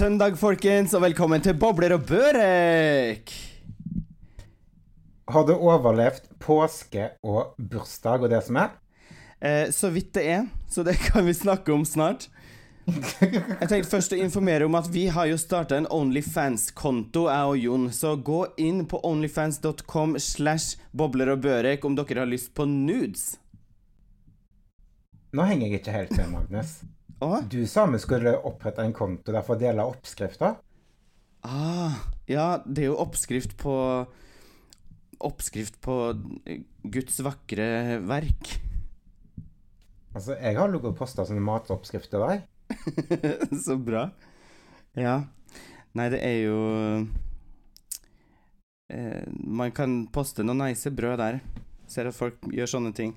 Søndag, folkens, og velkommen til Bobler og Børek. Har du overlevd påske og bursdag og det som er? Eh, så vidt det er, så det kan vi snakke om snart. Jeg tenkte først å informere om at vi har jo starta en Onlyfans-konto, jeg og Jon. Så gå inn på onlyfans.com slash bobler og børek om dere har lyst på nudes. Nå henger jeg ikke helt med, Magnus. Å? Du sa vi skulle opprette en konto der for å dele oppskrifter. Ah, ja, det er jo oppskrift på Oppskrift på Guds vakre verk. Altså, jeg har ligget og posta sånne matoppskrifter der. Så bra. Ja. Nei, det er jo eh, Man kan poste noen nice brød der. Ser at folk gjør sånne ting.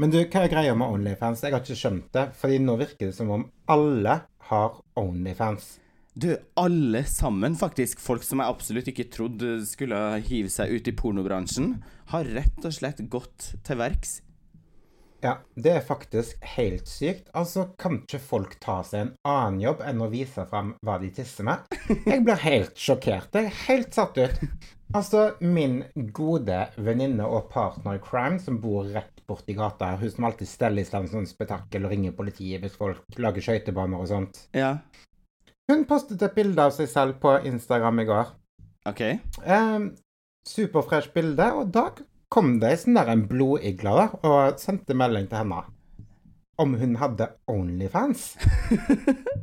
Men du, hva er greia med Onlyfans? Jeg har ikke skjønt det. Fordi nå virker det som om alle har Onlyfans. Du, alle sammen, faktisk, folk som jeg absolutt ikke trodde skulle hive seg ut i pornobransjen, har rett og slett gått til verks. Ja, det er faktisk helt sykt. Altså, kan ikke folk ta seg en annen jobb enn å vise fram hva de tisser med? Jeg blir helt sjokkert. Jeg er helt satt ut. Altså, min gode venninne og partner i crime som bor rett borti gata her, hun som alltid steller i stand sånn spetakkel og ringer politiet hvis folk lager skøytebaner og sånt. Ja, Hun postet et bilde av seg selv på Instagram i går. OK. Eh, Superfresh bilde, og da kom det ei sånn der en blodigle da, og sendte melding til henne om hun hadde Onlyfans.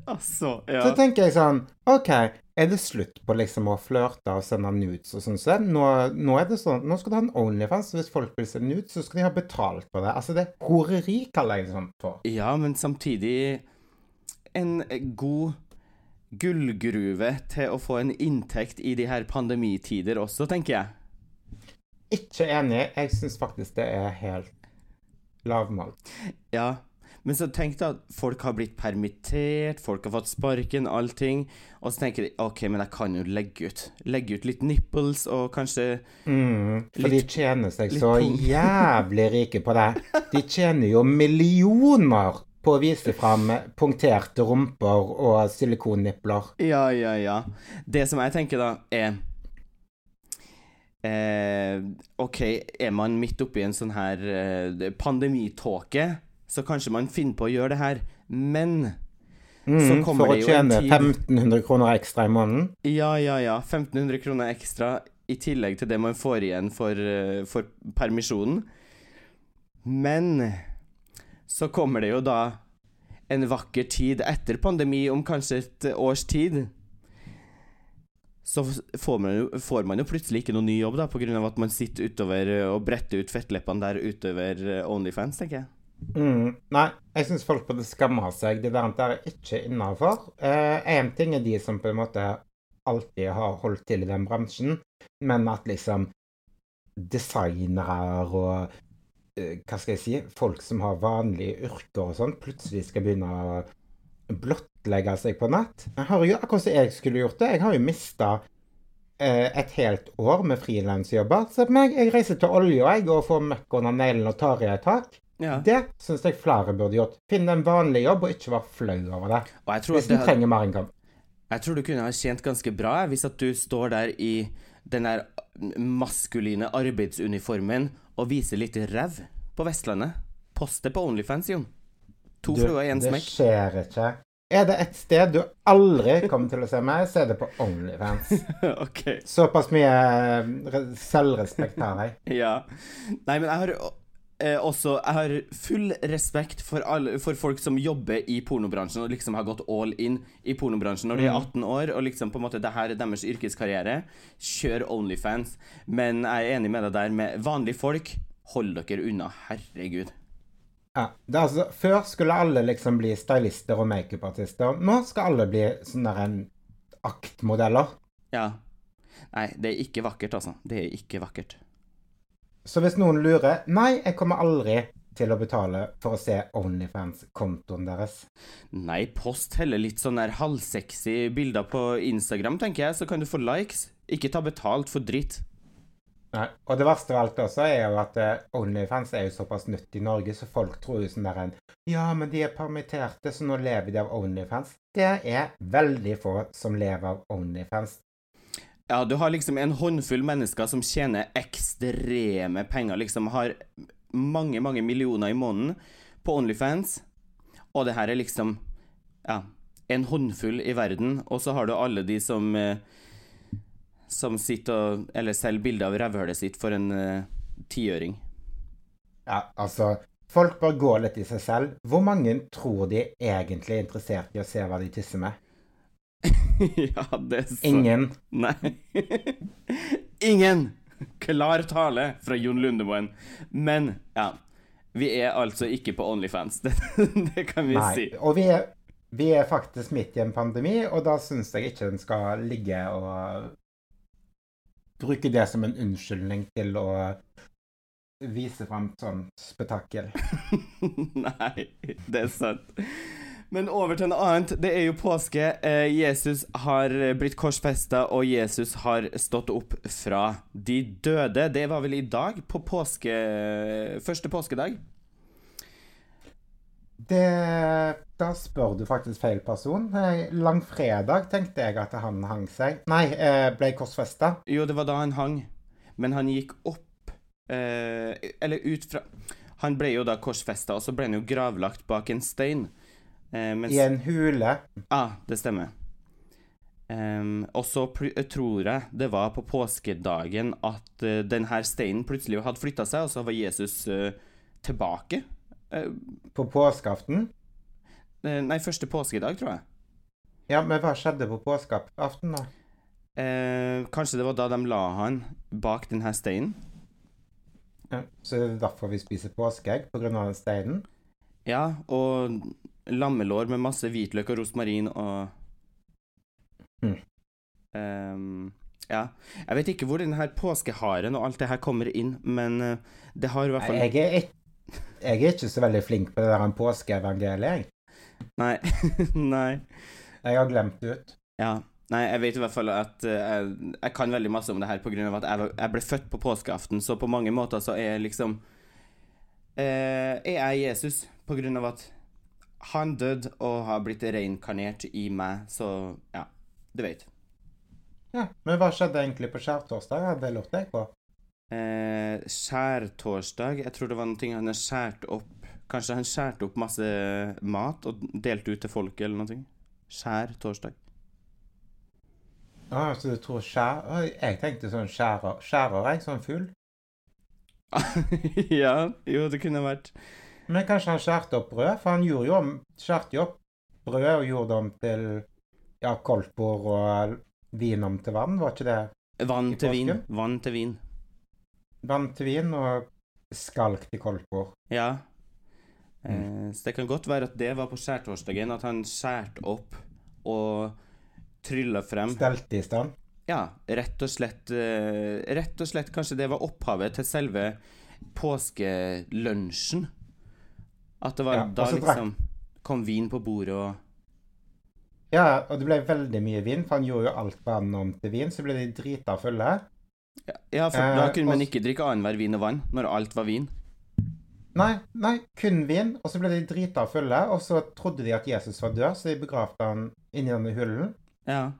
Altså, ja. Så tenker jeg sånn OK, er det slutt på liksom å flørte og sende nudes og sånn? Så nå, nå er det sånn Nå skal du ha en Onlyfans, og hvis folk vil sende nudes, så skal de ha betalt for det. Altså, det er horeri, kaller jeg det sånn for. Ja, men samtidig en god gullgruve til å få en inntekt i de her pandemitider også, tenker jeg. Ikke enig. Jeg syns faktisk det er helt lavmål. Ja, men så tenk da at folk har blitt permittert, folk har fått sparken, allting, og så tenker de OK, men jeg kan jo legge ut. Legge ut litt nipples og kanskje Mm, for Litt- de tjener seg så jævlig rike på det. De tjener jo millioner på å vise fram punkterte rumper og silikonnipler. Ja, ja, ja. Det som jeg tenker da, er eh, OK, er man midt oppi en sånn her eh, pandemitåke, så kanskje man finner på å gjøre det her, men Så Mm, kommer det jo en tid For å tjene 1500 kroner ekstra i måneden. Ja, ja, ja. 1500 kroner ekstra i tillegg til det man får igjen for, eh, for permisjonen. Men så kommer det jo da en vakker tid etter pandemi, om kanskje et års tid. Så får man, jo, får man jo plutselig ikke noen ny jobb, da, pga. at man sitter utover eh, og bretter ut fettleppene der utover eh, Onlyfans, tenker jeg. Mm, nei, jeg syns folk burde skamme seg. Det der der er ikke innafor. Én ting er de som på en måte alltid har holdt til i den bransjen, men at liksom designere og eh, hva skal jeg si, folk som har vanlige yrker og sånn, plutselig skal begynne å blottlegge seg på nett. Jeg har jo akkurat som jeg skulle gjort det. Jeg har jo mista et helt år med frilansjobber. Se på meg, jeg reiser til olja jeg, og får møkk under neglene og tar i et tak. Ja. Det syns jeg flere burde gjort. Finne en vanlig jobb og ikke være flau over det. Hvis du det, trenger mer innkom. jeg tror du kunne ha tjent ganske bra hvis at du står der i den der maskuline arbeidsuniformen og viser litt ræv på Vestlandet. Post det på Onlyfans, Jon. To fluer i én det skjer ikke. Er det et sted du aldri kommer til å se meg, så er det på Onlyfans. ok. Såpass mye eh, selvrespekt har jeg. Ja. Nei, men jeg har eh, også Jeg har full respekt for, alle, for folk som jobber i pornobransjen og liksom har gått all in i pornobransjen når de er 18 år, og liksom på en måte det her er deres yrkeskarriere. Kjør Onlyfans. Men jeg er enig med deg der med vanlige folk. Hold dere unna, herregud. Ja, det er altså, før skulle alle liksom bli stylister og makeupartister. Nå skal alle bli sånne en aktmodeller. Ja. Nei, det er ikke vakkert, altså. Det er ikke vakkert. Så hvis noen lurer Nei, jeg kommer aldri til å betale for å se Onlyfans-kontoen deres. Nei, post heller litt sånn der halvsexy bilder på Instagram, tenker jeg, så kan du få likes. Ikke ta betalt for dritt. Nei. Og det verste av alt også er jo at eh, Onlyfans er jo såpass nytt i Norge, så folk tror jo sånn der en Ja, men de er permitterte, så nå lever de av Onlyfans. Det er veldig få som lever av Onlyfans. Ja, du har liksom en håndfull mennesker som tjener ekstreme penger, liksom har mange, mange millioner i måneden på Onlyfans, og det her er liksom ja, en håndfull i verden, og så har du alle de som eh, som sitter og Eller selger bilder av rævhølet sitt for en uh, tiøring. Ja, altså Folk bør gå litt i seg selv. Hvor mange tror de egentlig er interessert i å se hva de tisser med? ja, det er så Ingen. Nei. Ingen! Klar tale fra Jon Lundemoen. Men, ja. Vi er altså ikke på Onlyfans. Det, det kan vi Nei. si. Og vi er, vi er faktisk midt i en pandemi, og da syns jeg ikke den skal ligge og bruke det som en unnskyldning til å vise fram sånn spetakkel. Nei, det er sant. Men over til noe annet. Det er jo påske. Eh, Jesus har blitt korsfesta, og Jesus har stått opp fra de døde. Det var vel i dag? På påske... Første påskedag? Det Da spør du faktisk feil person. Langfredag tenkte jeg at han hang seg. Nei, eh, ble korsfesta. Jo, det var da han hang. Men han gikk opp eh, Eller ut fra Han ble jo da korsfesta, og så ble han jo gravlagt bak en stein. Eh, mens, I en hule. ah, det stemmer. Um, og så tror jeg det var på påskedagen at uh, denne steinen plutselig hadde flytta seg, og så var Jesus uh, tilbake. Uh, På påskeaften. eh, nei, første påskedag, tror jeg. Ja, men hva skjedde på påskeaften, da? Eh, kanskje det var da de la han bak denne steinen? Ja, så det er derfor vi spiser påskeegg, på grunn av den steinen? Ja, og lammelår med masse hvitløk og rosmarin og Mm. um, Ja. Jeg vet ikke hvor den her påskeharen og alt det her kommer inn, men eh, det har i hvert fall Jeg er, ikke, jeg er ikke så veldig flink på det der påskeevangeliet, jeg. Nei. Nei. Jeg har glemt det ut. Ja. Nei, jeg vet i hvert fall at uh, jeg, jeg kan veldig masse om det her av at jeg, jeg ble født på påskeaften, så på mange måter så er jeg liksom uh, Er jeg Jesus av at han døde og har blitt reinkarnert i meg, så ja, du vet. Ja, Men hva skjedde egentlig på skjærtorsdag? Hadde Det lurte jeg på. Eh, skjærtorsdag Jeg tror det var noe han har skjært opp Kanskje han skjærte opp masse mat og delte ut til folket eller noe. Skjærtorsdag. Ah, så du tror skjær... Jeg tenkte sånn skjærer, skjærer jeg, sånn fugl. ja, jo, det kunne vært Men kanskje han skjærte opp brød? For han gjorde jo skjærte jo opp brød og gjorde det om til ja, koldtbord og vin om til vann, var ikke det? vann til vin. Vann til vin. Vann til vin og skalk til koldtbord. Ja. Eh, så det kan godt være at det var på skjærtorsdagen, at han skjærte opp og trylla frem Stelte i stand. Ja, rett og slett eh, Rett og slett kanskje det var opphavet til selve påskelunsjen. At det var Ja, da liksom kom vin på bordet og Ja, og det ble veldig mye vin, for han gjorde jo alt vann om til vin, så ble de drita fulle. Ja, for Eh, da kunne man ikke drikke annenhver vin og vann, når alt var vin. Nei, nei, kun vin, og så ble de drita fulle, og så trodde de at Jesus var død, så de begravde han inni denne hullen. Ja.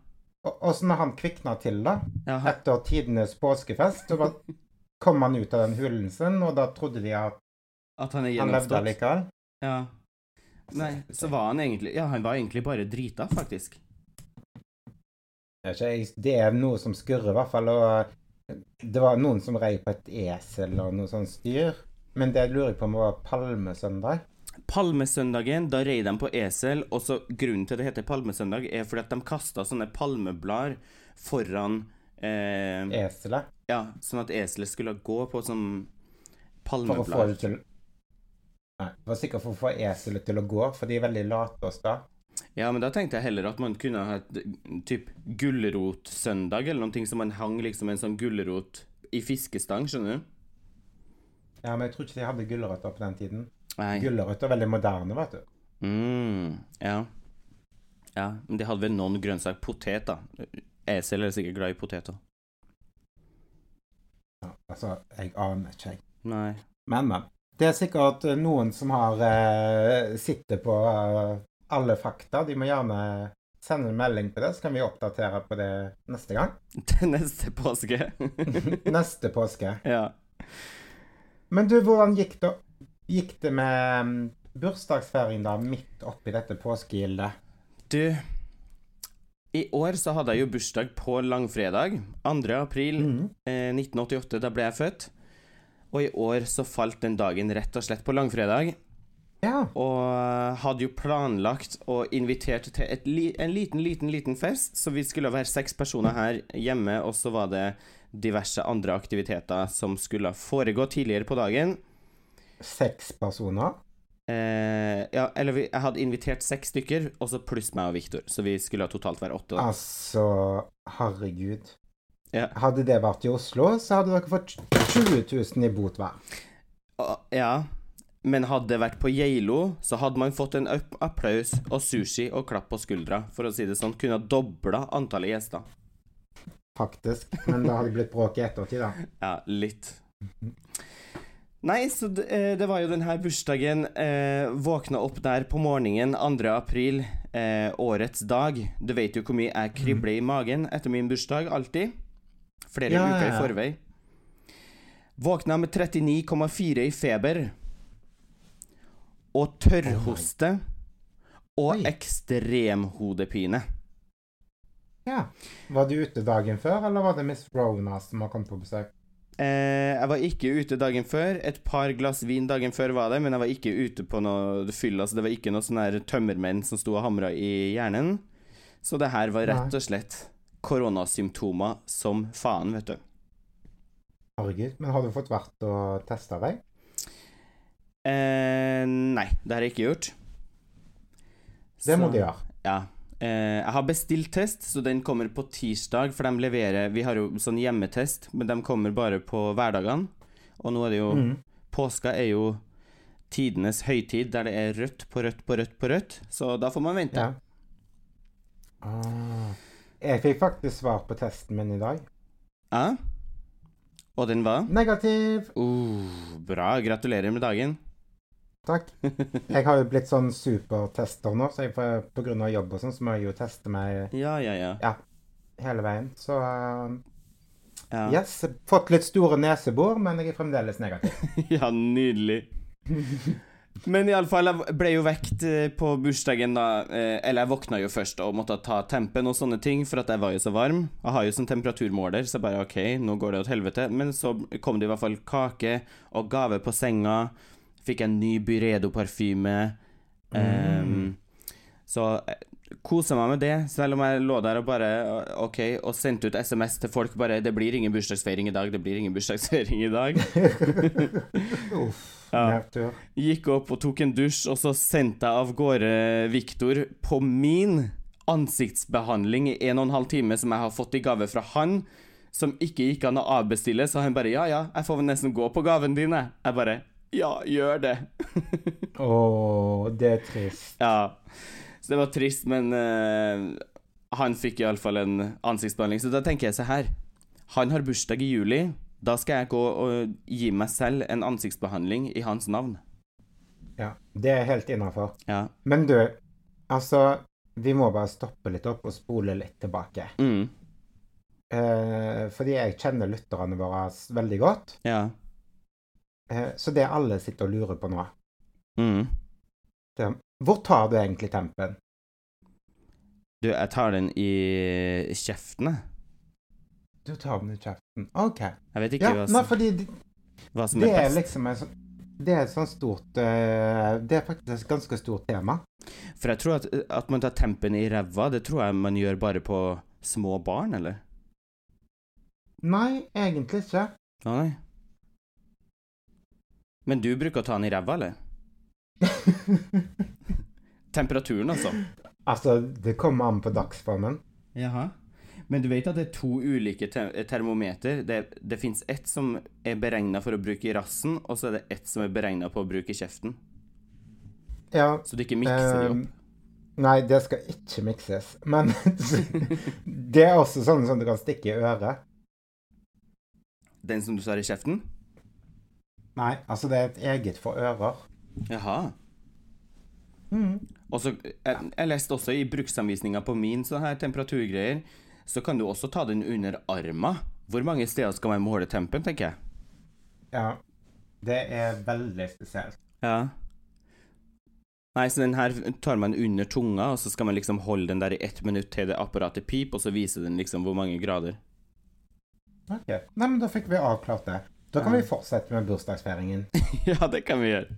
Og, og så når han kvikna til, da, ja etter tidenes påskefest, så bare kom han ut av den hullen sin, og da trodde de at at han er han levde gjenoppstått. likevel. Ja. Nei, så var han egentlig Ja, han var egentlig bare drita, faktisk. Det er noe som skurrer, i hvert fall. Og det var noen som rei på et esel og noe sånt styr. Men det lurer jeg på om det var palmesøndag. Palmesøndagen, da rei de på esel, og så grunnen til det heter palmesøndag, er fordi at de kasta sånne palmeblader foran eh, Eselet. Ja, sånn at eselet skulle gå på sånn palmeblad. For å få palmeblad. det til Nei, det var sikkert for å få eselet til å gå, for de er veldig late og sta. Ja, men da tenkte jeg heller at man kunne ha et typ gulrotsøndag, eller noe som man hang liksom en sånn gulrot i fiskestang, skjønner du? Ja, men jeg tror ikke de hadde gulrøtter på den tiden. Gulrøtter er veldig moderne, vet du. Mm, ja. Ja, men de hadde vel noen grønnsak. Potet, da. Esel er sikkert glad i poteter. Ja, altså, jeg aner ikke, jeg. Nei. Men, men. Det er sikkert eh, noen som har eh, sitter på eh, alle fakta. De må gjerne sende en melding på det, så kan vi oppdatere på det neste gang. Til neste påske. Neste påske. ja. Men du, hvordan gikk det, gikk det med mm, bursdagsfeiring da, midt oppi dette påskegildet? Du, i år så hadde jeg jo bursdag på langfredag. 2. april mm. eh, 1988. Da ble jeg født. Og i år så falt den dagen rett og slett på langfredag. Ja. Og hadde jo planlagt og invitert til li en liten, liten, liten fest. Så vi skulle være seks personer her hjemme, og så var det diverse andre aktiviteter som skulle foregå tidligere på dagen. Seks personer. Eh, ja, eller vi, jeg hadde invitert seks stykker, og så pluss meg og Viktor. Så vi skulle totalt være åtte. Da. Altså, herregud. Ja. Hadde det vært i Oslo, så hadde dere fått 20 000 i bot hver. Ja, men hadde det vært på Geilo, så hadde man fått en applaus og sushi og klapp på skuldra, for å si det sånn. Kunne ha dobla antallet gjester. Faktisk. Men det hadde blitt bråk i ettertid, da. Ja, litt. Nei, så det, eh, det var jo denne bursdagen. Eh, våkna opp der på morgenen 2. april, eh, årets dag. Du vet jo hvor mye jeg kribler i magen etter min bursdag, alltid. Flere Ja, uker i forvei. Våkna med 39,4 i feber. Og tørrhoste. og Oi. ekstremhodepine. Ja. Var du ute dagen før, eller var det Miss Rona som har kommet på besøk? Eh, jeg var ikke ute dagen før. Et par glass vin dagen før var det, men jeg var ikke ute på noe fyll. Altså, det var ikke noe sånn tømmermenn som sto og hamra i hjernen. Så det her var rett og slett koronasymptomer som faen, vet du. Herregud. Men har du fått vært og testa deg? Eh, nei, det har jeg ikke gjort. Det må du gjøre. Ja. Eh, jeg har bestilt test, så den kommer på tirsdag, for de leverer Vi har jo sånn hjemmetest, men de kommer bare på hverdagene. Og nå er det jo mm. Påska er jo tidenes høytid, der det er rødt på rødt på rødt på rødt, så da får man vente. Ja. Ah. Jeg fikk faktisk svar på testen min i dag. Ja. Og den var? Negativ. Uh, bra. Gratulerer med dagen. Takk. Jeg har jo blitt sånn supertester nå, så jeg får, på grunn av jobb og sånn, så må jeg jo teste meg Ja, ja, ja. hele veien. Så uh, Ja, yes, fått litt store nesebor, men jeg er fremdeles negativ. ja nydelig. Men iallfall, jeg ble jo vekt eh, på bursdagen da eh, Eller jeg våkna jo først og måtte ta tempen og sånne ting, for at jeg var jo så varm. Jeg har jo sånn temperaturmåler, så bare OK, nå går det åt helvete. Men så kom det i hvert fall kake og gave på senga. Fikk en ny Byredo-parfyme. Ehm, så eh, kosa meg med det, selv om jeg lå der og bare OK, og sendte ut SMS til folk bare 'Det blir ingen bursdagsfeiring i dag. Det blir ingen bursdagsfeiring i dag'. Ja. Gikk opp og tok en dusj, og så sendte jeg av gårde Viktor på min ansiktsbehandling i en og en halv time som jeg har fått i gave fra han, som ikke gikk an å avbestille, så han bare 'Ja, ja, jeg får vel nesten gå på gaven din', jeg. Jeg bare 'Ja, gjør det'. Å, det er trist. Ja. Så det var trist, men uh, han fikk iallfall en ansiktsbehandling. Så da tenker jeg så her Han har bursdag i juli. Da skal jeg gå og gi meg selv en ansiktsbehandling i hans navn. Ja, det er helt innafor. Ja. Men du, altså Vi må bare stoppe litt opp og spole litt tilbake. Mm. Eh, fordi jeg kjenner lytterne våre veldig godt. Ja. Eh, så det alle sitter og lurer på nå, Mm. det Hvor tar du egentlig tempen? Du, jeg tar den i kjeften, jeg. Du tar den i kjeften. OK. Jeg vet ikke Ja, hva, nei, som, fordi de, hva som det er er best. liksom en Det er et sånt stort eh, Det er faktisk et ganske stort tema. For jeg tror at, at man tar tempen i ræva, det tror jeg man gjør bare på små barn, eller? Nei, egentlig ikke. Å nei. Men du bruker å ta den i ræva, eller? Temperaturen, altså. altså, det kommer an på dagsformen. Jaha. Men du vet at det er to ulike te termometer. Det, det fins ett som er beregna for å bruke i rassen, og så er det ett som er beregna på å bruke i kjeften. Ja. Så du ikke mikser de ehm, opp. Nei, det skal ikke mikses. Men det er også sånn som du kan stikke i øret. Den som du tar i kjeften? Nei, altså det er et eget for ører. Jaha. Mm. Og så, jeg, jeg leste også i bruksanvisninga på min sånn her temperaturgreier, så kan du også ta den under arma. Hvor mange steder skal man måle tempen, tenker jeg. Ja. Det er veldig spesielt. Ja. Nei, så den her tar man under tunga, og så skal man liksom holde den der i ett minutt til det apparatet pip, og så viser den liksom hvor mange grader. Ok. Nei, men da fikk vi avklart det. Da kan vi fortsette med bursdagsfeiringen. ja, det kan vi gjøre.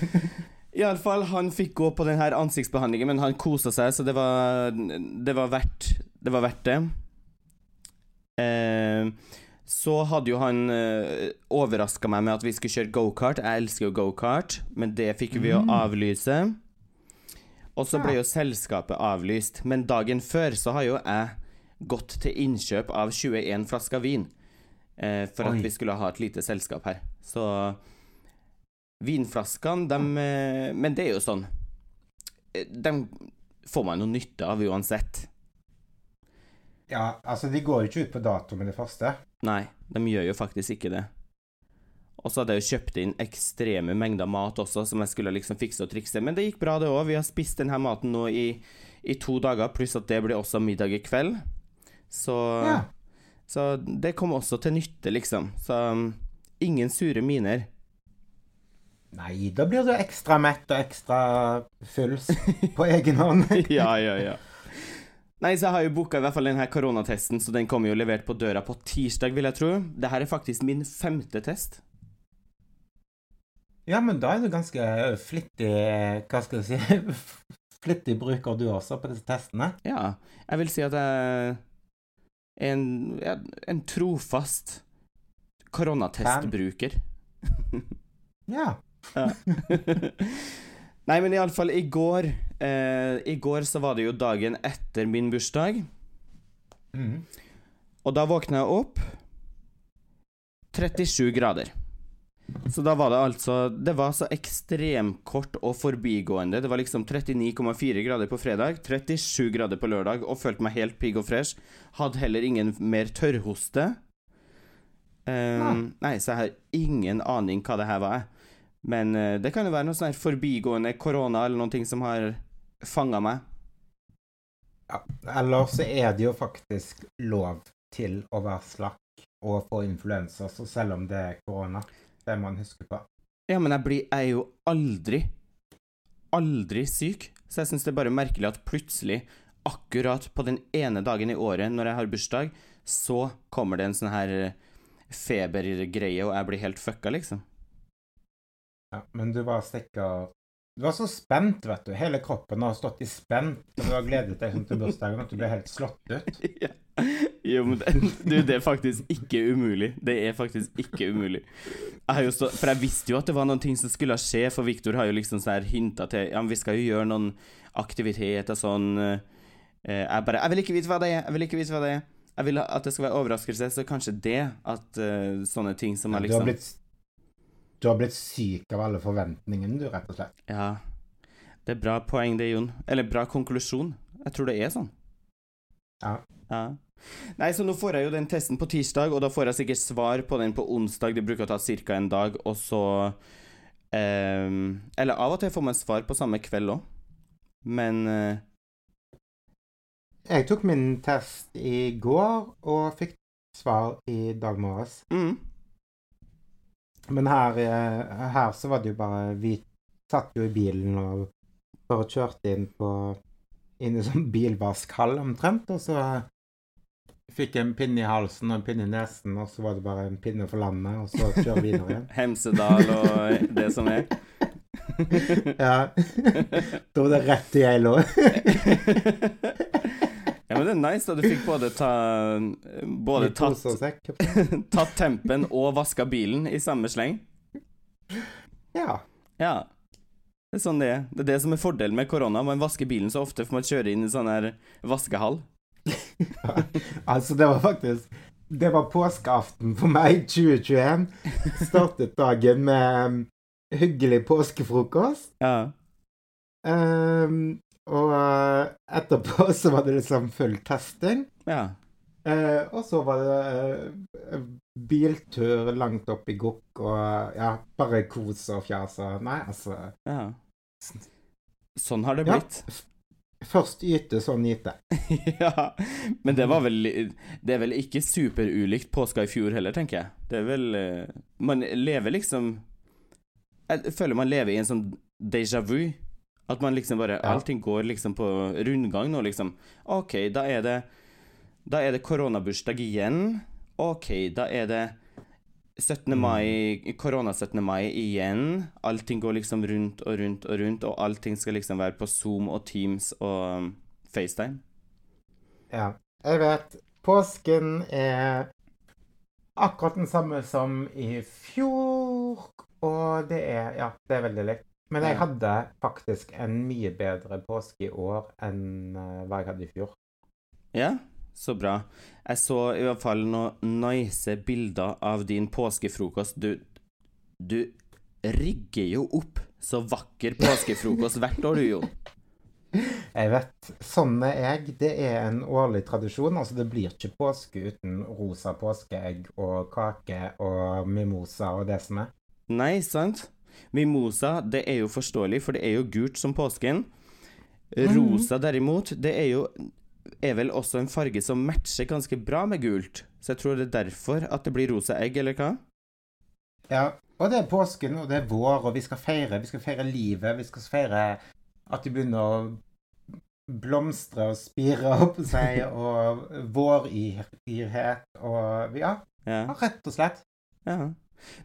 Iallfall, han fikk gå på den her ansiktsbehandlingen, men han kosa seg, så det var Det var verdt det. Var verdt det. Eh, så hadde jo han eh, overraska meg med at vi skulle kjøre gokart. Jeg elsker jo gokart, men det fikk vi jo Mm. avlyse. Og så ble jo selskapet avlyst. Men dagen før så har jo jeg gått til innkjøp av 21 flasker vin. Eh, for Oi. at vi skulle ha et lite selskap her. Så vinflaskene, dem eh, Men det er jo sånn De får man noe nytte av uansett. Ja, altså, de går jo ikke ut på dato med det første. Nei, de gjør jo faktisk ikke det. Og så hadde jeg jo kjøpt inn ekstreme mengder mat også, som jeg skulle liksom fikse og trikse. Men det gikk bra, det òg. Vi har spist denne maten nå i, i to dager, pluss at det blir også middag i kveld. Så, Ja. så det kom også til nytte, liksom. Så um, ingen sure miner. Nei, da blir du ekstra mett og ekstra full på egen hånd. ja, ja, ja. Nei, så jeg har jo booka i hvert fall denne koronatesten, så den kommer jo levert på døra på tirsdag, vil jeg tro. Det her er faktisk min femte test. Ja, men da er du ganske flittig Hva skal jeg si Flittig bruker du også på disse testene. Ja, jeg vil si at jeg er en, en trofast koronatestbruker. Ja. Ja. Nei, men iallfall i går eh, I går så var det jo dagen etter min bursdag, Mm. og da våkna jeg opp 37 grader. Så da var det altså Det var så ekstremkort og forbigående. Det var liksom 39,4 grader på fredag, 37 grader på lørdag, og følte meg helt pigg og fresh. Hadde heller ingen mer tørrhoste. Um, nei, så jeg har ingen aning hva det her var. Men uh, det kan jo være noe sånn her forbigående korona eller noen ting som har fanga meg. ja. Eller så er det jo faktisk lov til å være slakk og få influensa, så selv om det er korona. Det må man huske på. Ja, men jeg, blir, jeg er jo aldri, aldri syk. Så jeg syns det er bare merkelig at plutselig, akkurat på den ene dagen i året når jeg har bursdag, så kommer det en sånn her febergreie, og jeg blir helt fucka, liksom. Ja, men du var sikker Du var så spent, vet du. Hele kroppen har stått i spent, og du har gledet deg sånn til bursdagen at du ble helt slått ut. ja. Jo, men det, du, det er faktisk ikke umulig. Det er faktisk ikke umulig. Jeg stå, for jeg visste jo at det var noen ting som skulle skje, for Viktor har jo liksom sånn her hinta til Ja, men vi skal jo gjøre noen aktiviteter sånn eh, Jeg bare Jeg vil ikke vite hva det er. Jeg vil ikke vite hva det er. Jeg vil at det skal være overraskelse, så kanskje det at uh, sånne ting som er Du har liksom blitt du har blitt syk av alle forventningene, du, rett og slett. Ja. Det er bra poeng, det, Jon. Eller bra konklusjon. Jeg tror det er sånn. Ja. Ja. Nei, så nå får jeg jo den testen på tirsdag, og da får jeg sikkert svar på den på onsdag. Det bruker å ta ca. en dag, og så ehm, Eller av og til får man svar på samme kveld òg, men eh, Jeg tok min test i går og fikk svar i dag morges. mm, Men her, eh, her så var det jo bare Vi satt jo i bilen og bare kjørte inn på Inn i sånn bilvaskhall omtrent, og så fikk jeg en pinne i halsen og en pinne i nesen, og så var det bare en pinne for landet, og så kjøre videre igjen. Hemsedal og det som er. Ja. Da var det rett i ei lå. ja, men det er nice da du fikk både ta Både tatt, tatt tempen og vaska bilen i samme sleng. Ja. Ja. Det er sånn det er. Det er det som er fordelen med korona. Man vasker bilen så ofte, for man kjører inn i sånn her vaskehall. Altså, det var faktisk Det var påskeaften for meg 2021. Startet dagen med um, hyggelig påskefrokost. Ja. Um, og uh, etterpå så var det liksom full testing. Ja. Uh, og så var det uh, biltur langt opp i gokk og ja, bare kos og fjas og Nei, altså Ja. Sånn har det blitt. Ja. Først yte, så nyte. ja. Men det var vel Det er vel ikke superulikt påska i fjor heller, tenker jeg. Det er vel eh, Man lever liksom Jeg føler man lever i en sånn déjà vu. At man liksom bare Ja. Allting går liksom på rundgang nå, liksom. OK, da er det Da er det koronabursdag igjen. OK, da er det 17. mai, korona 17. mai igjen. Allting går liksom rundt og rundt og rundt, og allting skal liksom være på Zoom og Teams og um, FaceTime. Ja. Jeg vet påsken er akkurat den samme som i fjor, og det er Ja, det er veldig likt. Men jeg hadde faktisk en mye bedre påske i år enn eh, hva jeg hadde i fjor. Ja, så bra. Jeg så i hvert fall noen nice bilder av din påskefrokost. Du, du rigger jo opp så vakker påskefrokost hvert år, du, Jon. Jeg vet. Sånn er jeg. Det er en årlig tradisjon. Altså, det blir ikke påske uten rosa påskeegg og kake og mimosa og det som er. Nei, sant? Mimosa, det er jo forståelig, for det er jo gult som påsken. Rosa derimot, det er jo er vel også en farge som matcher ganske bra med gult. Så jeg tror det er derfor at det blir rosa egg, eller hva? Ja, og det er påsken, og det er vår, og vi skal feire. Vi skal feire livet. Vi skal feire at de begynner å blomstre og spire opp seg, og våryrhet og Ja, Ja. rett og slett. Ja.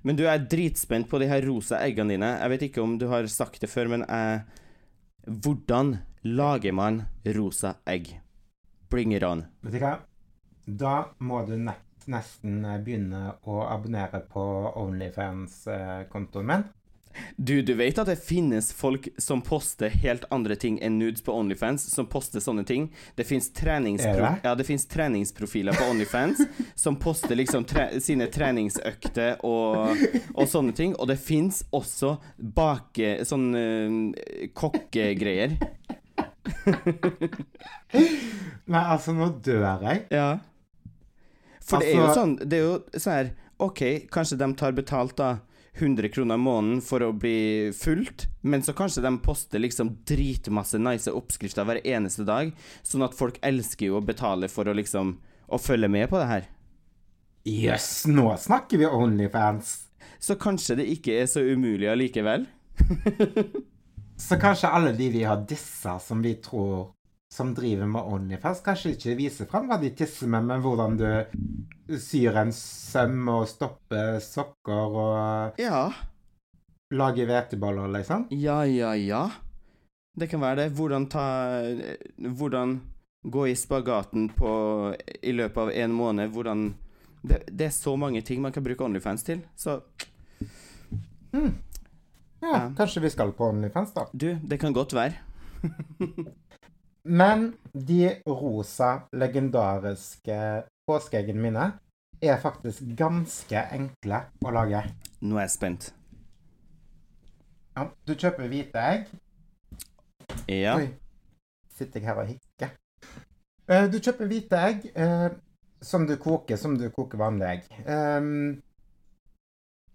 Men du er dritspent på de her rosa eggene dine. Jeg vet ikke om du har sagt det før, men jeg Hvordan lager man rosa egg? Bring it on. Vet du hva? Da må du nesten begynne å abonnere på Onlyfans-kontoen min. Du, du vet at det finnes folk som poster helt andre ting enn nudes på Onlyfans, som poster sånne ting. Det fins treningspro ja, treningsprofiler på Onlyfans som poster liksom tre sine treningsøkter og, og sånne ting. Og det fins også bake... sånn uh, kokkegreier. Nei, altså, nå dør jeg. Ja. For det er jo Altså- sånn Det er jo sånn her OK, kanskje de tar betalt da 100 kroner i måneden for å bli fulgt, men så kanskje de poster liksom dritmasse nice oppskrifter hver eneste dag, sånn at folk elsker jo å betale for å liksom å følge med på det her. Jøss, nå snakker vi Onlyfans. Så kanskje det ikke er så umulig allikevel? Så kanskje alle de vi har dissa som vi tror som driver med Onlyfans, kanskje ikke viser fram hva de tisser med, men hvordan du syr en søm og stopper sokker og Ja. lager hveteboller, liksom. Ja, ja, ja. Det kan være det. Hvordan ta Hvordan gå i spagaten på i løpet av en måned. Hvordan det, det er så mange ting man kan bruke Onlyfans til. Så Ja, Ja. kanskje vi skal på Onlyfans, da. du, det kan godt være. Men de rosa, legendariske påskeeggene mine er faktisk ganske enkle å lage. Nå er jeg spent. Ja, du kjøper hvite egg. Ja. Oi. Sitter jeg her og hikker. Eh, Du kjøper hvite egg eh, som du koker som du koker vanlige egg.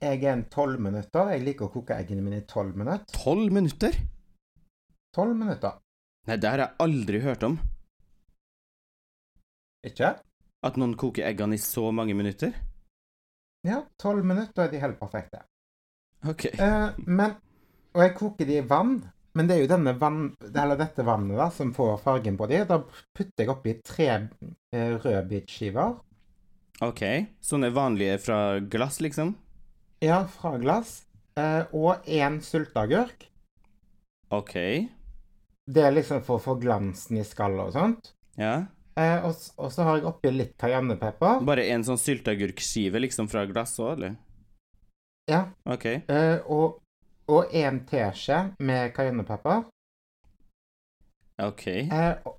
Jeg er en tolv minutter. Jeg liker å koke eggene mine i tolv minutter. Tolv minutter? Tolv minutter. Nei, det har jeg aldri hørt om. Ikke? At noen koker eggene i så mange minutter. Ja, tolv minutter er de helt perfekte. OK. Eh, men Og jeg koker de i vann. Men det er jo denne vann, eller dette vannet da, som får fargen på de. Da putter jeg oppi tre eh, rødbitskiver. ok. Sånne vanlige fra glass, liksom? Ja, fra glass. Eh, og én sylteagurk. OK. Det er liksom for å få glansen i skallet og sånt. Ja. Eh, og, og så har jeg oppi litt cayennepepper. Bare en sånn sylteagurkskive liksom fra glass òg, eller? Ja. OK. Eh, og, og en teskje med cayennepepper. OK. Eh, og-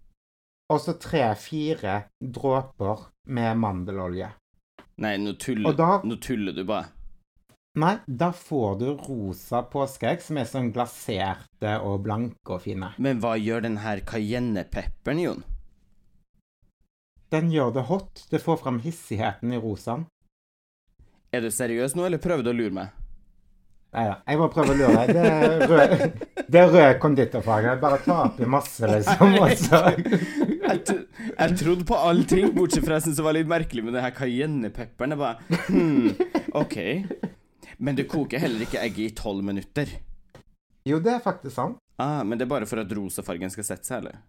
og så tre-fire dråper med mandelolje. Nei, nå tuller, da nå tuller du bare. Nei, da får du rosa påskeegg som er sånn glaserte og blanke og fine. Men hva gjør den her cayennepepperen, Jon? Den gjør det hot. Det får fram hissigheten i rosaen. Er du seriøs nå, eller prøver du å lure meg? Nei da, jeg bare prøver å lure deg. Det er rød, det er rød konditorfarge. Bare ta oppi masse, liksom. Også. Jeg, jeg trodde på allting, bortsett fra jeg syntes det var litt merkelig med det her cayennepepperen. Jeg bare hmm, OK. Men du koker heller ikke egget i tolv minutter. Jo, det er faktisk sant. Ah, men det er bare for at rosafargen skal sette seg, eller?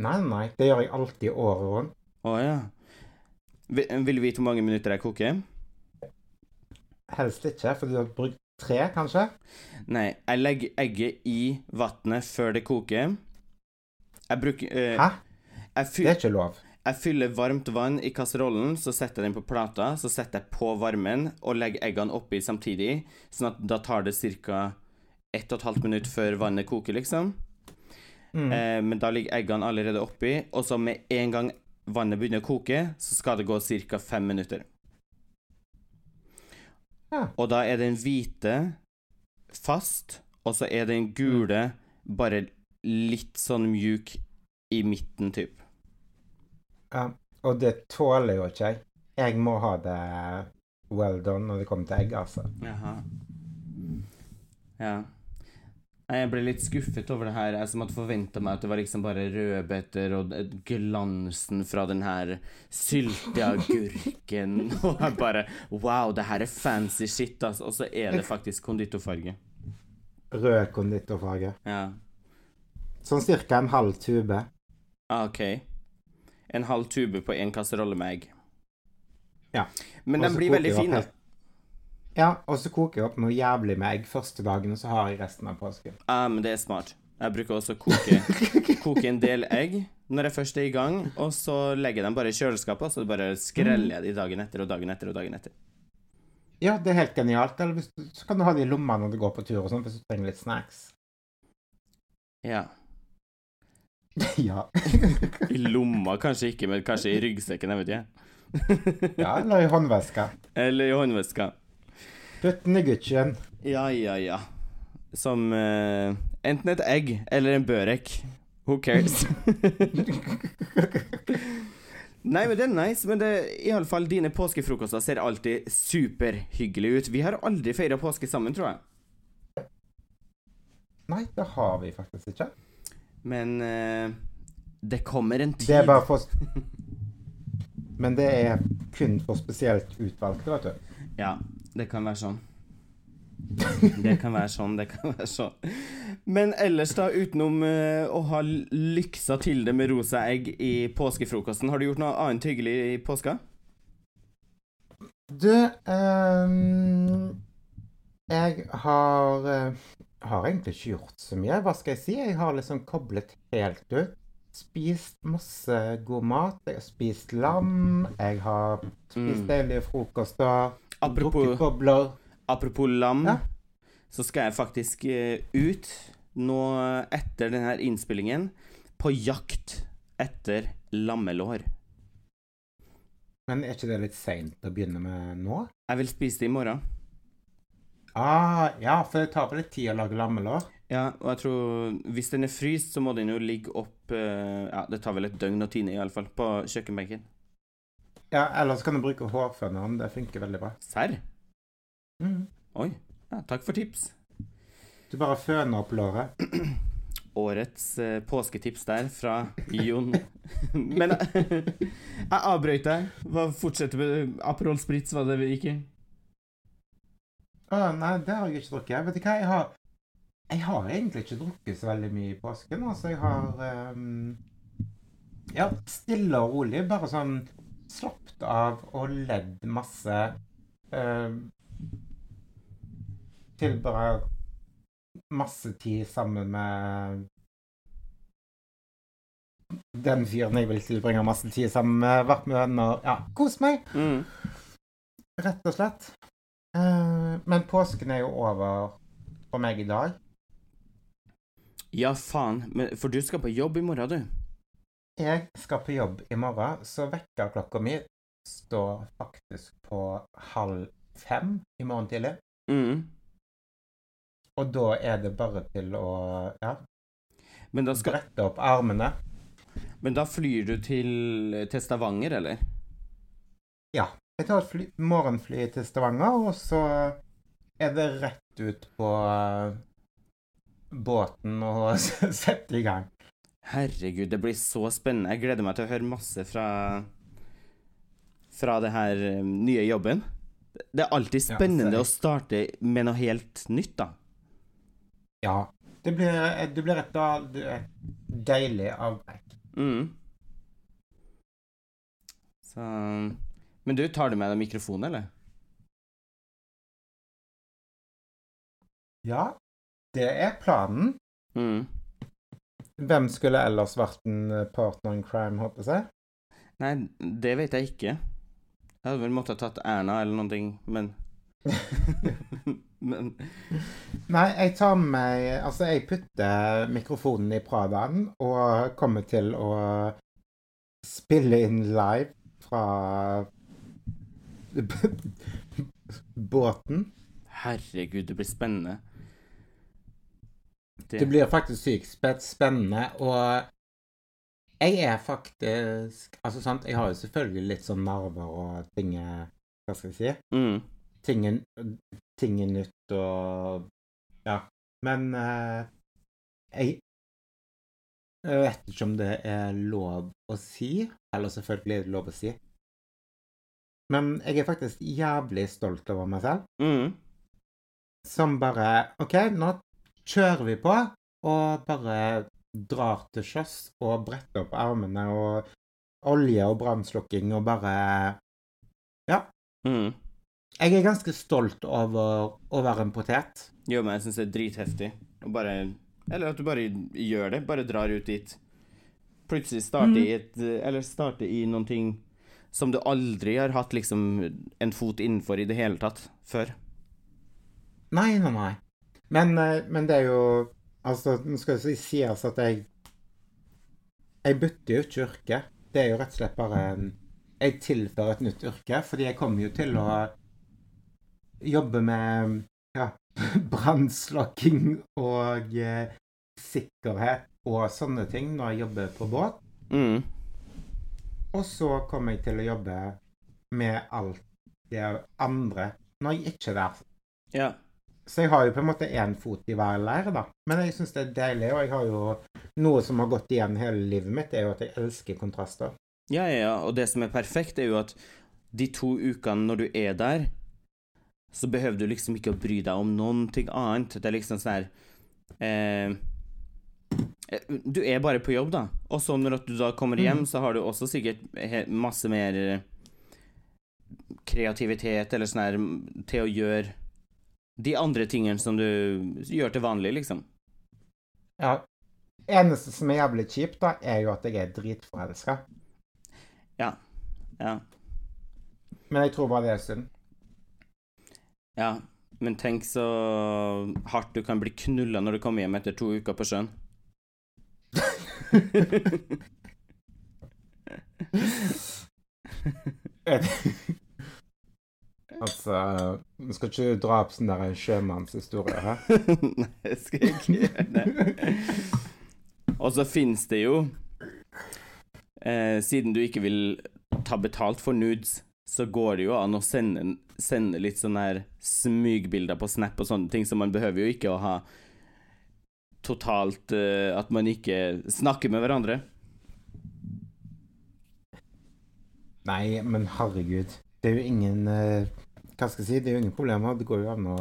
Nei, nei. Det gjør jeg alltid året rundt. Å ja. Vil, du vite hvor mange minutter jeg koker? Helst ikke, for du har brukt tre, kanskje? Nei, jeg legger egget i vannet før det koker. Jeg bruker uh, Hæ? jeg, Det er ikke lov. Jeg fyller varmt vann i kasserollen, så setter jeg den på plata, så setter jeg på varmen og legger eggene oppi samtidig, sånn at da tar det ca. 1 12 minutt før vannet koker, liksom. Mm. Eh, men da ligger eggene allerede oppi, og så med en gang vannet begynner å koke, så skal det gå ca. fem minutter. Ja. Og da er den hvite fast, og så er den gule bare litt sånn mjuk i midten, typ. Ja, og det tåler jo ikke jeg. Jeg må ha det well done når det kommer til egg, altså. Jaha. Ja. Jeg ble litt skuffet over det her. Jeg som hadde forventa meg at det var liksom bare rødbeter og glansen fra den her sylteagurken. Og jeg bare Wow, det her er fancy shit, altså. Og så er det faktisk konditorfarge. Rød konditorfarge. Ja. Sånn cirka en halv tube. Ah, OK. En halv tube på én kasserolle med egg. Ja. Men den blir veldig fin, helt- Ja, og så koker jeg opp noe jævlig med egg første dagen, og så har jeg resten av påsken. Ja, men det er smart. Jeg bruker også å koke, koke en del egg når jeg først er i gang, og så legger jeg dem bare i kjøleskapet, og så bare skreller jeg de dagen etter og dagen etter og dagen etter. Ja, det er helt genialt. Eller hvis du, så kan du ha det i lomma når du går på tur og sånn, hvis du trenger litt snacks. Ja. ja. I lomma kanskje ikke, men kanskje i ryggsekken, jeg vet ikke. ja, eller i håndveska. Eller i håndveska. Putt den i Gucci'en. Ja, ja, ja. Som uh, enten et egg eller en børek. Who cares? Nei, men det er nice. Men det, i alle fall, dine påskefrokoster ser alltid superhyggelige ut. Vi har aldri feira påske sammen, tror jeg. Nei, det har vi faktisk ikke. Men eh, det kommer en tid Det er bare for Men det er kun for spesielt utvalgte, vet du. Ja, det kan være sånn. Det kan være sånn, det kan være sånn. Men ellers, da, utenom eh, å ha lyksa til det med rosa egg i påskefrokosten, har du gjort noe annet hyggelig i påska? Du um, Jeg har eh, Har egentlig ikke gjort så mye. Hva skal jeg si? Jeg har liksom koblet helt ut. Spist masse god mat. Jeg har spist lam. Jeg har spist Mm. deilige frokoster. Apropos, bobler. apropos lam, Ja. så skal jeg faktisk eh, ut nå etter denne innspillingen på jakt etter lammelår. Men er ikke det litt seint å begynne med nå? Jeg vil spise det i morgen. Ah, ja, for det tar vel litt tid å lage lammelår. Ja, og jeg tror hvis den er fryst, så må den jo ligge opp eh, Ja, det tar vel et døgn å tine, iallfall, på kjøkkenbenken. Ja, Eller så kan du bruke hårføneren. Det funker veldig bra. Serr? Mm. Oi. Ja, takk for tips. Du bare føner opp låret. Årets eh, påsketips der fra Jon. Men jeg avbrøt deg. Hva fortsetter med Aperol Spritz, var det vi gikk i? Å, nei, det har jeg ikke drukket. Vet du hva, jeg har Jeg har egentlig ikke drukket så veldig mye i påsken. Altså, jeg har um, Ja, stille og rolig. Bare sånn slappet av og ledd masse. Um, Tilbringe masse tid sammen med den fyren jeg vil tilbringe masse tid sammen med. Vært med venner. Ja, kos meg. Mm. Rett og slett. Eh, men påsken er jo over for meg i dag. Ja, faen. Men, for du skal på jobb i morgen, du. Jeg skal på jobb i morgen, så vekkerklokka mi står faktisk på halv fem i morgen tidlig. Mm. Og da er det bare til å ja, skal, brette opp armene. men da flyr du til, til Stavanger, eller? Jeg tar et fly, morgenfly til Stavanger, og så er det rett ut på eh, båten og sette i gang. Herregud, det blir så spennende. Jeg gleder meg til å høre masse fra Fra det her eh, nye jobben. Det er alltid spennende ja, å starte med noe helt nytt, da. Ja. Det blir, det blir et, et deilig arbeid. Mm. Så Men du, tar du med deg mikrofonen, eller? Ja, det er planen. Mm. Hvem skulle ellers vært en eh, partner in crime, håper jeg? Nei, det vet jeg ikke. Jeg hadde vel måttet ha tatt Erna eller noen ting, men Men Nei, jeg tar med meg Altså, jeg putter mikrofonen i Pradaen og kommer til å spille inn live fra båten. herregud, det blir spennende. Det blir faktisk sykt spennende, og jeg er faktisk Altså, sant, jeg har jo selvfølgelig litt sånn nerver og ting Hva skal jeg si? mm. Ting ting er nytt og Ja. Men uh, jeg Jeg vet ikke om det er lov å si. Eller selvfølgelig er det lov å si. Men jeg er faktisk jævlig stolt over meg selv. Mm. Som bare OK, nå kjører vi på, og bare drar til sjøs og bretter opp armene og olje og brannslukking og bare Mm. Jeg er ganske stolt over å være en potet. Jo, men jeg syns det er dritheftig. å bare Eller at du bare gjør det. Bare drar ut dit. Plutselig starte Mm. i et Eller starte i noen ting som du aldri har hatt liksom en fot innenfor i det hele tatt før. Nei, nei, nei. Men, eh, men det er jo Altså, nå skal det sies at jeg Jeg bytter jo ikke yrke. Det er jo rett og slett bare en Jeg tilfører et nytt yrke, fordi jeg kommer jo til å jobbe med ja, brannslokking og eh, sikkerhet og sånne ting når jeg jobber på båt. Mm. Og så kommer jeg til å jobbe med alt det andre når jeg ikke er der. Ja. Så jeg har jo på en måte én fot i hver leir, da. Men jeg syns det er deilig, og jeg har jo noe som har gått igjen hele livet mitt, er jo at jeg elsker kontraster. Ja, ja, ja. Og det som er perfekt, er jo at de to ukene når du er der, så behøver du liksom ikke å bry deg om noen ting annet. Det er liksom sånn her eh, Du er bare på jobb, da. Og så når du da kommer hjem, mm. så har du også sikkert masse mer eh, kreativitet eller sånn her til å gjøre de andre tingene som du gjør til vanlig, liksom. Ja. Eneste som er jævlig kjipt, da, er jo at jeg er dritforelska. Ja. Ja. Men jeg tror bare det er synd. Ja, men tenk så hardt du kan bli knulla når du kommer hjem etter to uker på sjøen. Altså Vi skal ikke dra opp sånn der sjømannshistorie her. Nei, jeg skal ikke gjøre det. Og så fins det jo eh, Siden du ikke vil ta betalt for nudes, så går det jo an å sende, sende litt sånne her smygbilder på Snap og sånne ting, så man behøver jo ikke å ha totalt uh, At man ikke snakker med hverandre. Nei, men herregud. Det er jo ingen uh, Hva skal jeg si? Det er jo ingen problemer. Det går jo an å,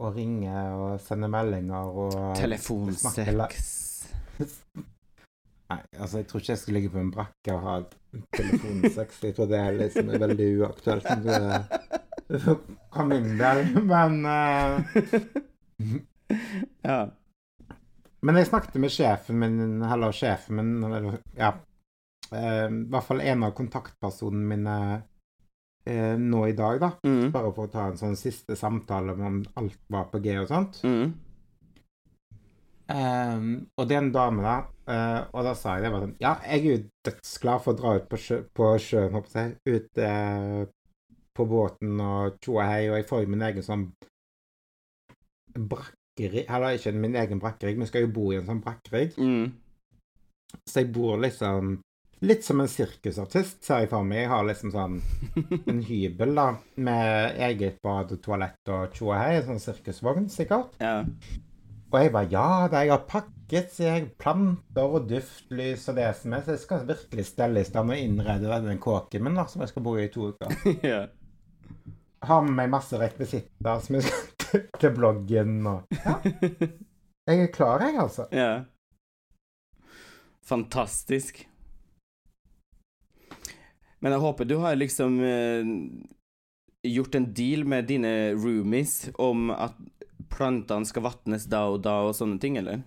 å ringe og sende meldinger og Telefonsex. Nei, altså, jeg tror ikke jeg skal ligge på en brakke og ha telefonsex. Jeg tror det er liksom veldig uaktuelt det, fra min del. Men uh, Ja. Men jeg snakket med sjefen min, eller sjefen min, eller ja eh, I hvert fall en av kontaktpersonene mine eh, nå i dag, da. Mm. Bare for å ta en sånn siste samtale om alt var på G og sånt. Mm. Ehm, og det er en dame, da. eh, og da sa jeg det var sånn Ja, jeg er jo dødsglad for å dra ut på, sjø, på sjøen, håper jeg. Ut eh, på båten og tjoa hei, og jeg får jo min egen sånn brakkerigg Eller ikke min egen brakkerigg, jeg skal jo bo i en sånn brakkerigg. Mm. Så jeg bor liksom litt som en sirkusartist, ser jeg for meg. Jeg har liksom sånn en hybel da, med eget bad og toalett og tjo og hei. Sånn sirkusvogn, sikkert. Ja. Og jeg bare Ja da, jeg har pakket så jeg planter og duftlys og det som er, så jeg skal virkelig stelle i stand og innrede den kåken min, da, som jeg skal bo i i to uker. ja. Har med meg masse rekvisitter som jeg skal til- bloggen og Ja. Jeg er klar, jeg, altså. Ja. Fantastisk. Men jeg håper du har liksom eh, gjort en deal med dine roomies om at plantene skal vatnes da og da og sånne ting, eller?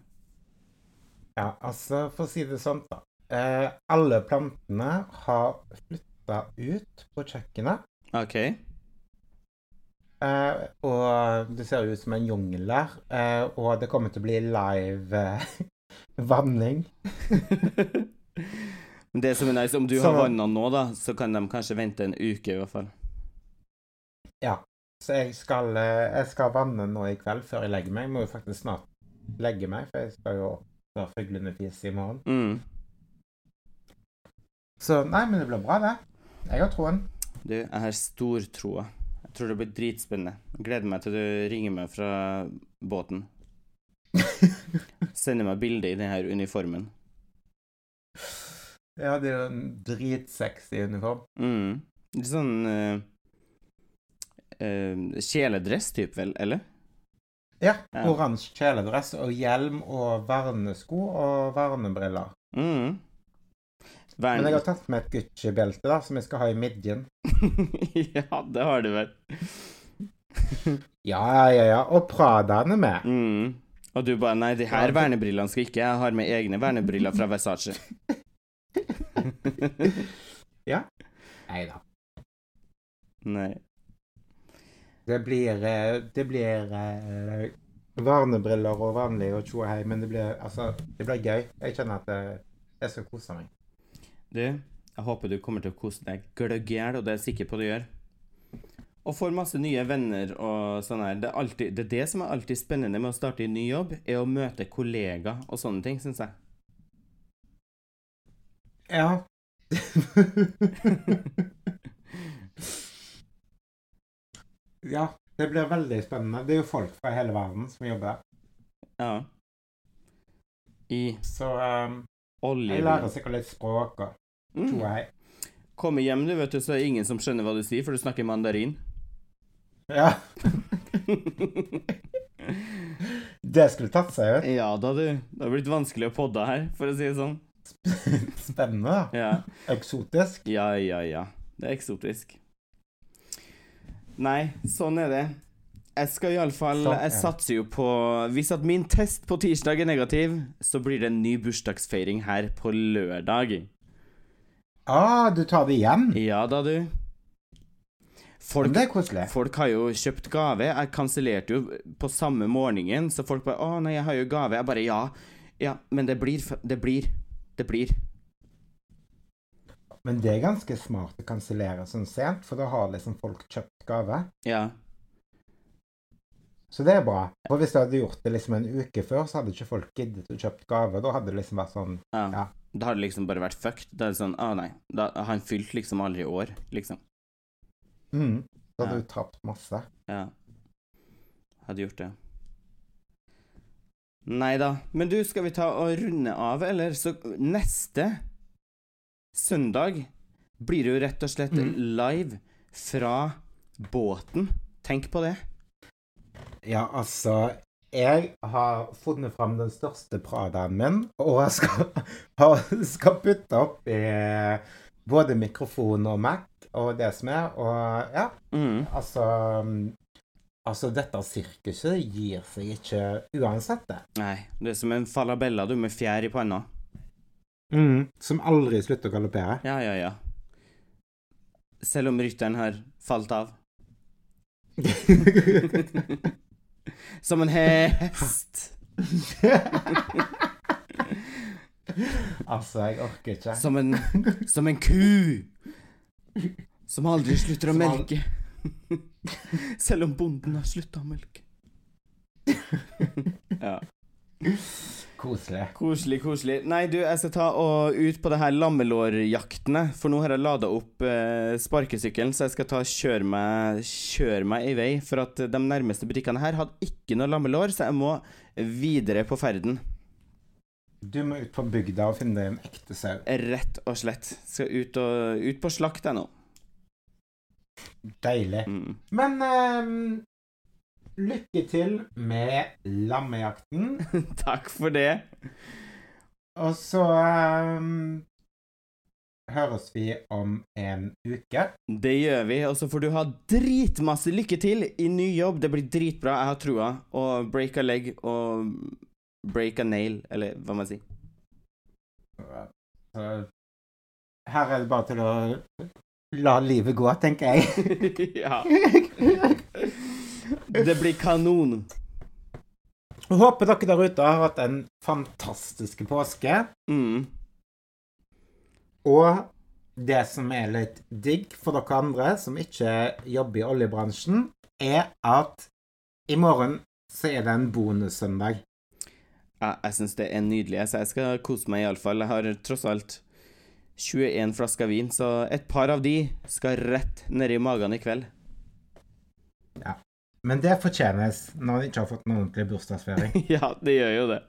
Ja, altså, for å si det sånn, da. Eh, alle plantene har flytta ut på kjøkkenet. OK. Eh, og det ser ut som en jungel der. Uh, og det kommer til å bli live uh, vanning. Men det som er nice, om du Så- har vanna nå, da, så kan de kanskje vente en uke, i hvert fall. Ja. Så jeg skal, jeg skal vanne nå i kveld før jeg legger meg. Jeg må jo faktisk snart legge meg, for jeg skal jo før fuglene fiser i morgen. Mm. Så nei, men det blir bra, det. Jeg har troen. Du, jeg har stortroa. Tror det blir dritspennende. Gleder meg til du ringer meg fra båten. Sender meg bilde i denne uniformen. Ja, det er en dritsexy uniform. Mm. Litt sånn uh, uh, kjeledress, type, vel? Eller? Ja. Ja. Oransje kjeledress og hjelm og vernesko og vernebriller. Mm. Vern... Men jeg har tatt med et Gucci-belte da, som jeg skal ha i midjen. ja, det har du vel. Ja, ja, ja. Og Pradaen er med. Mm. Og du bare Nei, de her vernebrillene skal ikke Jeg har med egne vernebriller fra Versace. Nei da. Nei. Det blir, eh, det blir eh, vernebriller og vanlig og tjo og hei, men det blir, altså, det blir gøy. Jeg kjenner at jeg skal kose meg. Du, jeg håper du kommer til å kose deg gløgg i hjel, og det er jeg sikker på du gjør. Og får masse nye venner og sånn her. Det er, alltid, det er det som er alltid spennende med å starte i ny jobb, er å møte kollegaer og sånne ting, syns jeg. Ja. ja, det blir veldig spennende. Det er jo folk fra hele verden som jobber der. Ja. I Så um, jeg olje... lærer sikkert litt språk og tjo Mm. tror jeg. Kommer hjem, du, vet du, så er det ingen som skjønner hva du sier, for du snakker mandarin. Ja, det skulle tatt seg ut. ja da, du. Det har blitt vanskelig å podde her, for å si det sånn. Spennende. Ja. Eksotisk. Ja, ja, ja. Det er eksotisk. Nei, sånn er det. Jeg skal iallfall Jeg satser jo på Hvis at min test på tirsdag er negativ, så blir det en ny bursdagsfeiring her på lørdag. Ah, du tar det igjen? Ja da, du. Folk, Men det er koselig. folk har jo kjøpt gave. Jeg kansellerte jo på samme morgenen, så folk bare 'Å, nei, jeg har jo gave.' Jeg bare 'Ja, ja, men det blir Det blir. Det blir'. Men det er ganske smart å kansellere sånn sent, for da har liksom folk kjøpt gave. Ja. Så det er bra. For hvis du hadde gjort det liksom en uke før, så hadde ikke folk giddet å kjøpt gave. Da hadde det liksom vært sånn ja. Ja. Da hadde det liksom bare vært fucked. Da er det sånn 'Å, nei'. Da, han fylte liksom aldri år, liksom. mm, Da hadde Ja. du tapt masse. Ja. Hadde gjort det. Nei da. Men du, skal vi ta og runde av, eller? Så neste søndag blir det jo rett og slett mm. live fra båten. Tenk på det. Ja, altså Jeg har funnet fram den største Pradaen min, og jeg skal, skal putte opp i både mikrofon og Mac og det som er, og ja, Mm. altså mm, Altså, dette sirkuset gir seg ikke uansett, det. Nei, det er som en falabella, du, med fjær i panna. Som aldri slutter å galoppere. Ja, ja, ja. Selv om rytteren har falt av. Som en hest. altså, jeg orker ikke. Som en, som en ku. Som aldri slutter å melke. Selv om bonden har slutta å melke. ja. Koselig. Koselig, koselig. Nei, du, jeg skal ta og ut på det her lammelårjaktene. For nå har jeg lada opp eh, sparkesykkelen, så jeg skal ta kjøre meg, kjøre meg i vei. For at de nærmeste butikkene her hadde ikke noe lammelår, så jeg må videre på ferden. Du må ut på bygda og finne deg en ekte sau. Rett og slett. Skal ut, og, ut på slakt, jeg nå. Deilig. Mm. Men ehm, lykke til med lammejakten. Takk for det. Og så um, høres vi om en uke. Det gjør vi. Og så får du ha dritmasse lykke til i ny jobb. Det blir dritbra. Jeg har trua. Og break a leg og break a nail, eller hva man sier. Her er det bare til å la livet gå, tenker jeg. ja. Det blir kanon. Jeg Håper dere der ute har hatt en fantastisk påske. Mm. Og det som er litt digg for dere andre som ikke jobber i oljebransjen, er at i morgen så er det en bonussøndag. Ja, jeg syns det er nydelig, så jeg skal kose meg iallfall. Jeg har tross alt 21 flasker vin, så et par av de skal rett ned i magen i kveld. Men det fortjenes når de ikke har fått noen ordentlig bursdagsfeiring. ja, det gjør jo det.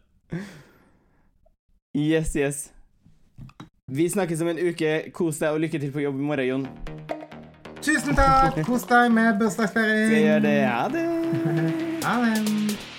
Yes, yes. Vi snakkes om en uke. Kos deg, og lykke til på jobb i morgen, Jon. Tusen takk! Kos deg med bursdagsfeiring. Skal gjøre det? Ha det. Ha det.